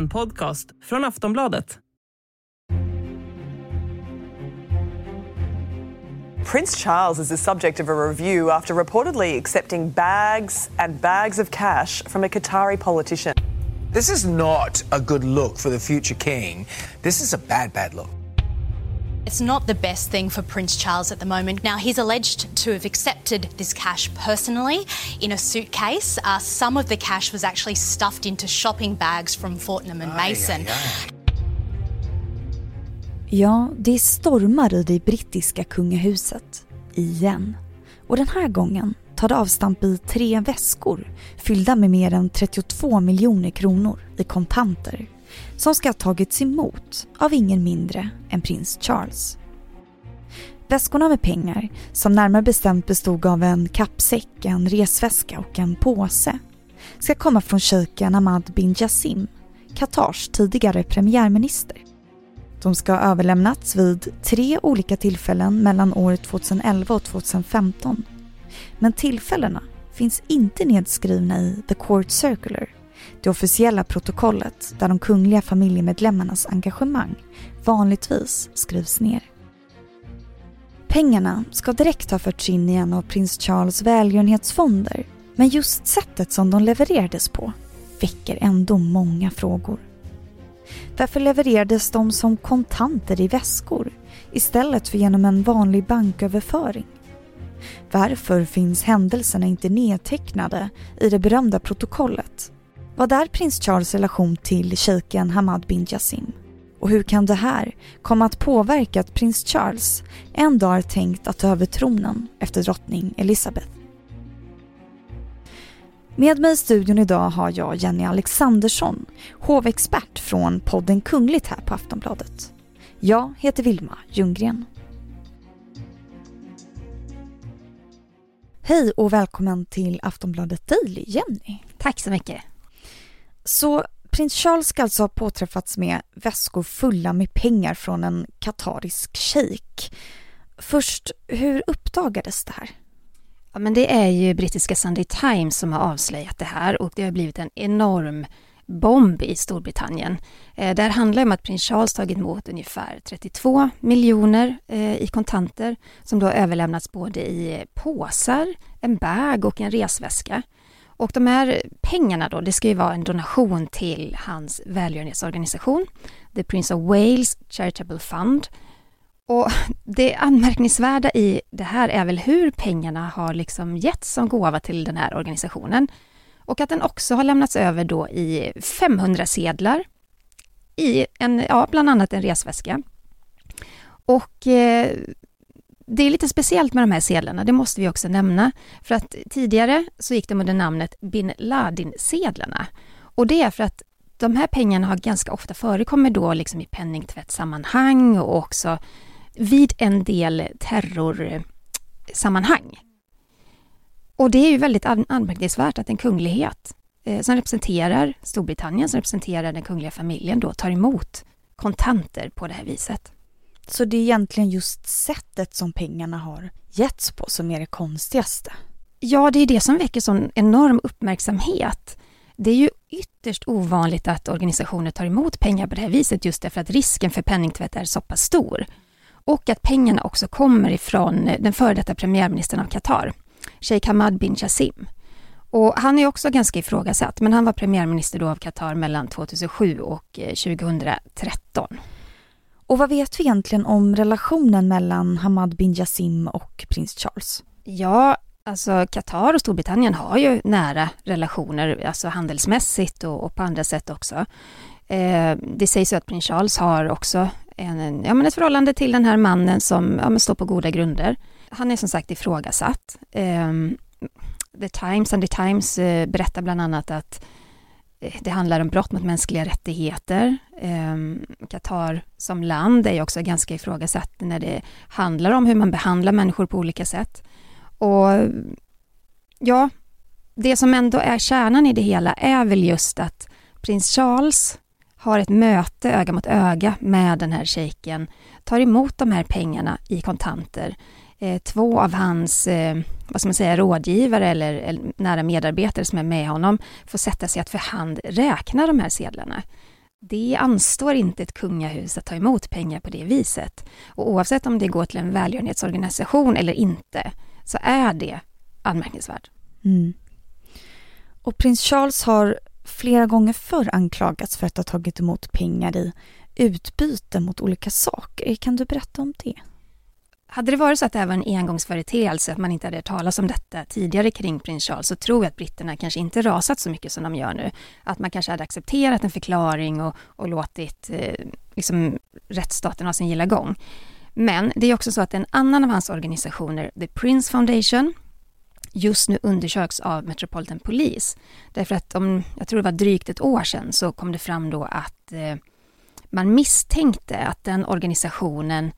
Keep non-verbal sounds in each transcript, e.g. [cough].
En podcast från Aftonbladet. Prince Charles is the subject of a review after reportedly accepting bags and bags of cash from a Qatari politician. This is not a good look for the future king. This is a bad, bad look. It's not the best thing for Prince Charles at the moment. Now, he's alleged to have accepted this cash personally in a suitcase. Uh, some of the cash was actually stuffed into shopping bags from Fortnum and Mason. Ja, det stormar i det brittiska kungahuset. Igen. Och den här gången tar det avstamp i tre väskor fyllda med mer än 32 miljoner kronor i kontanter som ska ha tagits emot av ingen mindre än prins Charles. Väskorna med pengar, som närmare bestämt bestod av en kappsäck, en resväska och en påse, ska komma från shejken Ahmad bin Jassim, Qatars tidigare premiärminister. De ska ha överlämnats vid tre olika tillfällen mellan år 2011 och 2015. Men tillfällena finns inte nedskrivna i The Court Circular det officiella protokollet där de kungliga familjemedlemmarnas engagemang vanligtvis skrivs ner. Pengarna ska direkt ha förts in i en av prins Charles välgörenhetsfonder men just sättet som de levererades på väcker ändå många frågor. Varför levererades de som kontanter i väskor istället för genom en vanlig banköverföring? Varför finns händelserna inte nedtecknade i det berömda protokollet vad är prins Charles relation till shejken Hamad bin Jassim? Och hur kan det här komma att påverka att prins Charles en dag är tänkt att ta över tronen efter drottning Elizabeth? Med mig i studion idag har jag Jenny Alexandersson, hovexpert från podden Kungligt här på Aftonbladet. Jag heter Vilma Ljunggren. Hej och välkommen till Aftonbladet Daily, Jenny. Tack så mycket. Så prins Charles ska alltså ha påträffats med väskor fulla med pengar från en katarisk shejk. Först, hur uppdagades det här? Ja, men det är ju brittiska Sunday Times som har avslöjat det här och det har blivit en enorm bomb i Storbritannien. Eh, det här handlar om att prins Charles tagit emot ungefär 32 miljoner eh, i kontanter som då överlämnats både i påsar, en bag och en resväska. Och de här pengarna då, det ska ju vara en donation till hans välgörenhetsorganisation, The Prince of Wales Charitable Fund. Och det anmärkningsvärda i det här är väl hur pengarna har liksom getts som gåva till den här organisationen. Och att den också har lämnats över då i 500 sedlar i en, ja, bland annat en resväska. Och eh, det är lite speciellt med de här sedlarna, det måste vi också nämna. För att tidigare så gick de under namnet bin Ladin-sedlarna. Och det är för att de här pengarna har ganska ofta förekommit då liksom i penningtvättssammanhang och också vid en del terrorsammanhang. Och det är ju väldigt anmärkningsvärt att en kunglighet eh, som representerar Storbritannien, som representerar den kungliga familjen då tar emot kontanter på det här viset. Så det är egentligen just sättet som pengarna har getts på som är det konstigaste. Ja, det är det som väcker sån enorm uppmärksamhet. Det är ju ytterst ovanligt att organisationer tar emot pengar på det här viset just därför att risken för penningtvätt är så pass stor. Och att pengarna också kommer ifrån eh, den före detta premiärministern av Qatar, Sheikh Hamad bin Jassim. Och han är också ganska ifrågasatt, men han var premiärminister då av Qatar mellan 2007 och eh, 2013. Och vad vet vi egentligen om relationen mellan Hamad bin Jassim och prins Charles? Ja, alltså Qatar och Storbritannien har ju nära relationer, alltså handelsmässigt och, och på andra sätt också. Eh, det sägs ju att prins Charles har också en, ja, men ett förhållande till den här mannen som ja, står på goda grunder. Han är som sagt ifrågasatt. Eh, The Times and the Times eh, berättar bland annat att Eh, Eh, det handlar om brott mot mänskliga rättigheter. Ehm, Qatar som land är också ganska ifrågasatt när det handlar om hur man behandlar människor på olika sätt. Och ja, det som ändå är kärnan i det hela är väl just att prins Charles har ett möte öga mot öga med den här shejken, tar emot de här pengarna i kontanter Eh, två av hans eh, vad ska man säga, rådgivare eller, eller, nära medarbetare som är med honom får sätta sig att för hand räkna de här sedlarna. det anstår inte ett kungahus att ta emot pengar på det viset. Och oavsett om det går till en välgörenhetsorganisation eller inte, så är det anmärkningsvärt. Mm. Och prins Charles har flera gånger förr anklagats för att ha tagit emot pengar i utbyte mot olika saker. Kan du berätta om det? Hade det varit så att det här var en engångsföreteelse, att man inte hade hört talas om detta tidigare kring prins Charles, så tror jag att britterna kanske inte rasat så mycket som de gör nu. Att man kanske hade accepterat en förklaring och, och låtit eh, liksom, rättsstaten ha sin gilla gång. Men det är också så att en annan av hans organisationer, The Prince Foundation, just nu undersöks av Metropolitan Police. Därför att om, jag tror det var drygt ett år sedan, så kom det fram då att eh, man misstänkte att den organisationen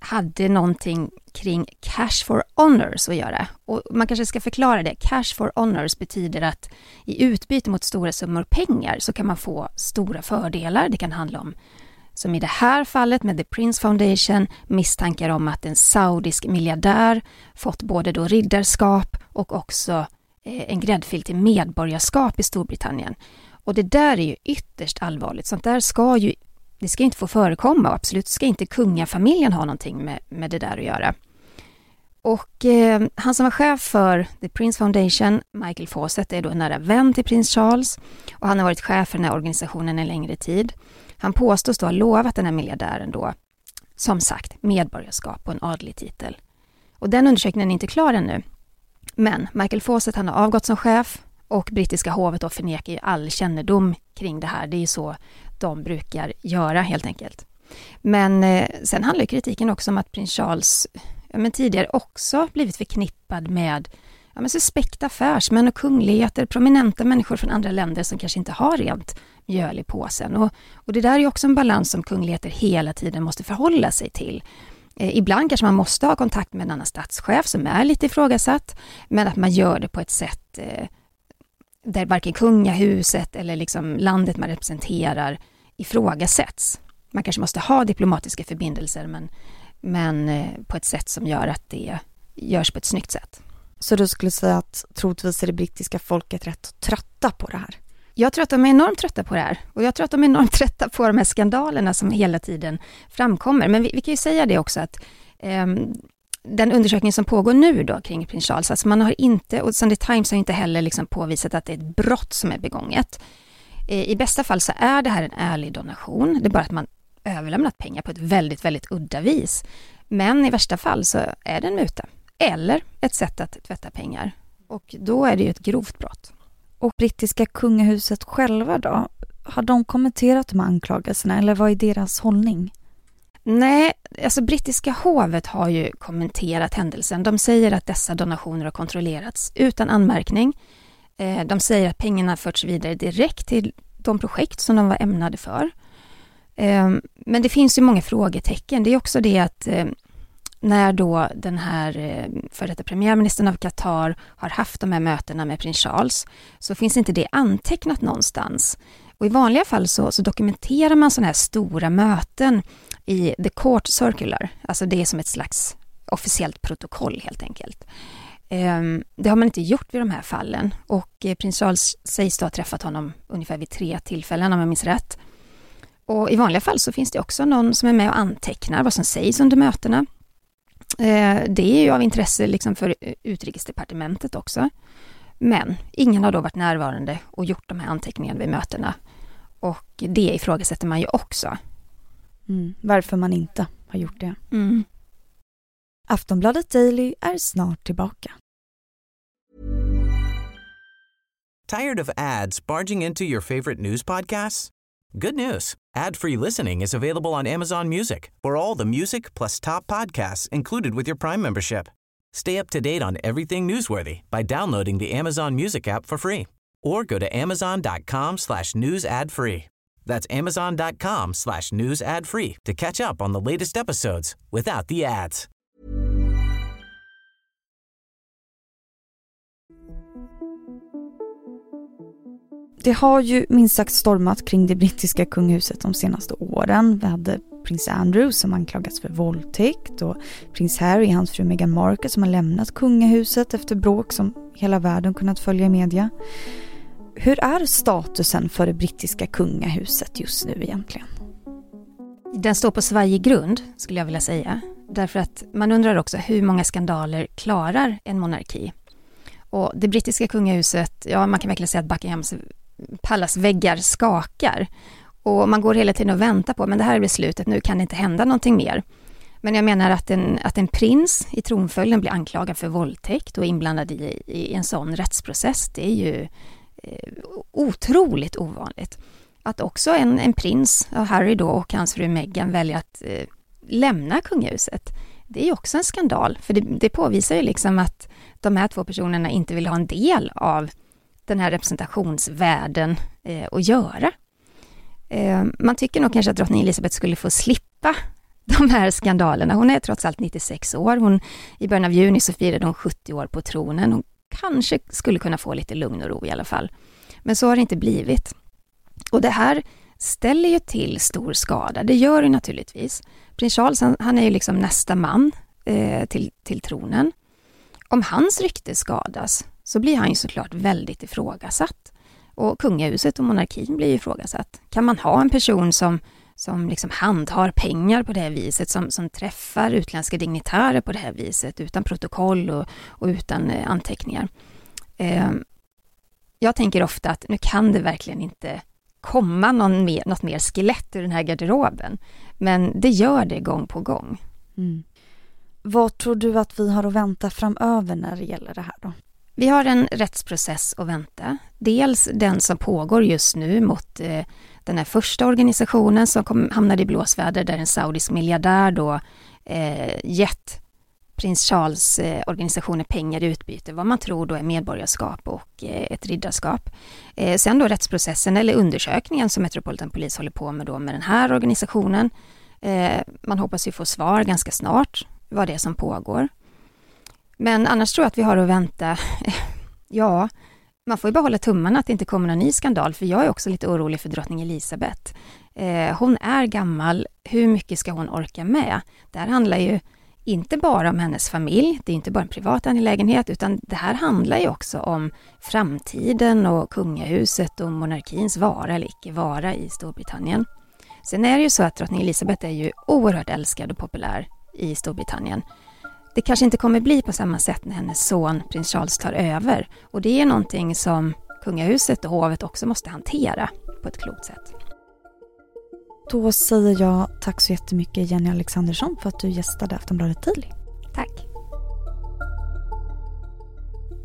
hade någonting kring cash for honors att göra. Och man kanske ska förklara det. Cash for honors betyder att i utbyte mot stora summor pengar så kan man få stora fördelar. Det kan handla om, som i det här fallet med The Prince Foundation, misstankar om att en saudisk miljardär fått både då riddarskap och också eh, en gräddfil till medborgarskap i Storbritannien. Och det där är ju ytterst allvarligt. Sånt där ska ju det ska inte få förekomma och absolut ska inte kungafamiljen ha någonting med, med det där att göra. Och eh, han som var chef för The Prince Foundation, Michael Fawcett, är då en nära vän till prins Charles och han har varit chef för den här organisationen en längre tid. Han påstås då ha lovat den här miljardären då, som sagt, medborgarskap och en adlig titel. Och den undersökningen är inte klar ännu. Men Michael Fawcett, han har avgått som chef och brittiska hovet då förnekar ju all kännedom kring det här. Det är ju så de brukar göra helt enkelt. Men eh, sen handlar kritiken också om att prins Charles ja, men tidigare också blivit förknippad med ja, men suspekta affärsmän och kungligheter, prominenta människor från andra länder som kanske inte har rent mjöl i påsen. Och, och det där är också en balans som kungligheter hela tiden måste förhålla sig till. Eh, ibland kanske man måste ha kontakt med en annan statschef som är lite ifrågasatt, men att man gör det på ett sätt eh, där varken kungahuset eller liksom landet man representerar ifrågasätts. Man kanske måste ha diplomatiska förbindelser men, men eh, på ett sätt som gör att det görs på ett snyggt sätt. Så du skulle säga att troligtvis är det brittiska folket rätt trötta på det här? Jag tror att de är enormt trötta på det här och jag tror att de är enormt [laughs] trötta på de här skandalerna som hela tiden framkommer. Men vi, vi kan ju säga det också att eh, den undersökning som pågår nu då kring prins Charles, alltså man har inte, och Sunday Times har inte heller liksom påvisat att det är ett brott som är begånget. Eh, I bästa fall så är det här en ärlig donation, det är bara att man överlämnat pengar på ett väldigt, väldigt udda vis. Men i värsta fall så är det en muta, eller ett sätt att tvätta pengar. Och då är det ju ett grovt brott. Och brittiska kungahuset själva då? Har de kommenterat de här anklagelserna eller vad är deras hållning? Nej, alltså brittiska hovet har ju kommenterat händelsen. De säger att dessa donationer har kontrollerats utan anmärkning. Eh, de säger att pengarna förts vidare direkt till de projekt som de var ämnade för. Ehm, men det finns ju många frågetecken. Det är också det att eh, när då den här eh, före detta premiärministern av Qatar har haft de här mötena med prins Charles så finns inte det antecknat någonstans. Och I vanliga fall så, så dokumenterar man sådana här stora möten i The Court Circular, alltså det är som ett slags officiellt protokoll helt enkelt. Ehm, det har man inte gjort vid de här fallen och eh, prins Charles sägs då ha träffat honom ungefär vid tre tillfällen om jag minns rätt. Och i vanliga fall så finns det också någon som är med och antecknar vad som sägs under mötena. Ehm, det är ju av intresse liksom för eh, utrikesdepartementet också. Men ingen har då varit närvarande och gjort de här anteckningarna vid mötena. Och det ifrågasätter man ju också. Mm, varför man inte har gjort det. Mm. Aftonbladet Daily är snart tillbaka. Tired of ads barging into your favorite news podcasts? Good news. Ad-free listening is available on Amazon Music for all the music plus top podcasts included with your Prime membership. Stay up to date on everything newsworthy by downloading the Amazon Music app for free or go to amazon.com slash news ad free. That's amazon.com slash news ad free to catch up on the latest episodes without the ads. Det har ju minst sagt stormat kring det brittiska kungahuset de senaste åren. Vi hade prins Andrew som anklagats för våldtäkt och prins Harry, och hans fru Meghan Markle som har lämnat kungahuset efter bråk som hela världen kunnat följa i media hur är statusen för det brittiska kungahuset just nu egentligen? Den står på svajig grund, skulle jag vilja säga. Därför att man undrar också hur många skandaler klarar en monarki? Och det brittiska kungahuset, ja man kan verkligen säga att Buckinghams väggar skakar. Och man går hela tiden och väntar på, men det här är beslutet, nu kan det inte hända någonting mer. Men jag menar att en, att en prins i tronföljden blir anklagad för våldtäkt och inblandad i, i en sån rättsprocess, det är ju Eh, otroligt ovanligt. Att också en, en prins, Harry då, och hans fru Meghan väljer att eh, lämna kungahuset, det är ju också en skandal, för det, det påvisar ju liksom att de här två personerna inte vill ha en del av den här representationsvärlden eh, att göra. Eh, man tycker nog kanske att drottning Elizabeth skulle få slippa [laughs] de här skandalerna. Hon är trots allt 96 år. Hon, I början av juni så firade hon 70 år på tronen. Hon kanske skulle kunna få lite lugn och ro i alla fall. Men så har det inte blivit. Och det här ställer ju till stor skada. Det gör det naturligtvis. Prins Charles, han, han är ju liksom nästa man eh, till, till tronen. Om hans rykte skadas så blir han ju såklart väldigt ifrågasatt. Och kungahuset och monarkin blir ifrågasatt. Kan man ha en person som, som liksom handhar pengar på det här viset, som, som träffar utländska dignitärer på det här viset, utan protokoll och, och utan eh, anteckningar? Eh, jag tänker ofta att nu kan det verkligen inte komma någon mer, något mer skelett ur den här garderoben. Men det gör det gång på gång. Mm. Vad tror du att vi har att vänta framöver när det gäller det här då? Vi har en rättsprocess att vänta. Dels den som pågår just nu mot eh, den här första organisationen som kom, hamnade i blåsväder där en saudisk miljardär då eh, gett prins Charles eh, organisationer pengar i utbyte, vad man tror då är medborgarskap och eh, ett riddarskap. Eh, sen då rättsprocessen eller undersökningen som Metropolitan Police håller på med då med den här organisationen. Eh, man hoppas ju få svar ganska snart vad det är som pågår. Men annars tror jag att vi har att vänta, [laughs] ja, man får ju bara hålla tummarna att det inte kommer någon ny skandal, för jag är också lite orolig för drottning Elisabeth. Eh, hon är gammal, hur mycket ska hon orka med? Det här handlar ju inte bara om hennes familj, det är inte bara en privat angelägenhet, utan det här handlar ju också om framtiden och kungahuset och monarkins vara eller icke vara i Storbritannien. Sen är det ju så att drottning Elisabeth är ju oerhört älskad och populär i Storbritannien. Det kanske inte kommer bli på samma sätt när hennes son prins Charles tar över och det är någonting som kungahuset och hovet också måste hantera på ett klokt sätt. Då säger jag tack så jättemycket Jenny Alexandersson för att du gästade Aftonbladet Daily. Tack.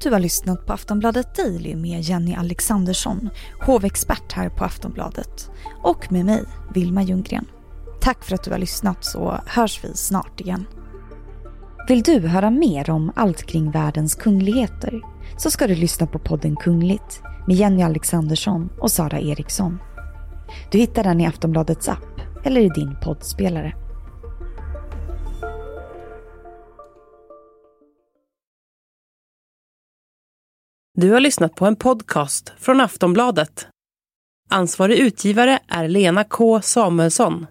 Du har lyssnat på Aftonbladet Daily med Jenny Alexandersson, hovexpert här på Aftonbladet. Och med mig, Vilma Ljunggren. Tack för att du har lyssnat så hörs vi snart igen. Vill du höra mer om allt kring världens kungligheter så ska du lyssna på podden Kungligt med Jenny Alexandersson och Sara Eriksson. Du hittar den i Aftonbladets app eller i din poddspelare. Du har lyssnat på en podcast från Aftonbladet. Ansvarig utgivare är Lena K Samuelsson.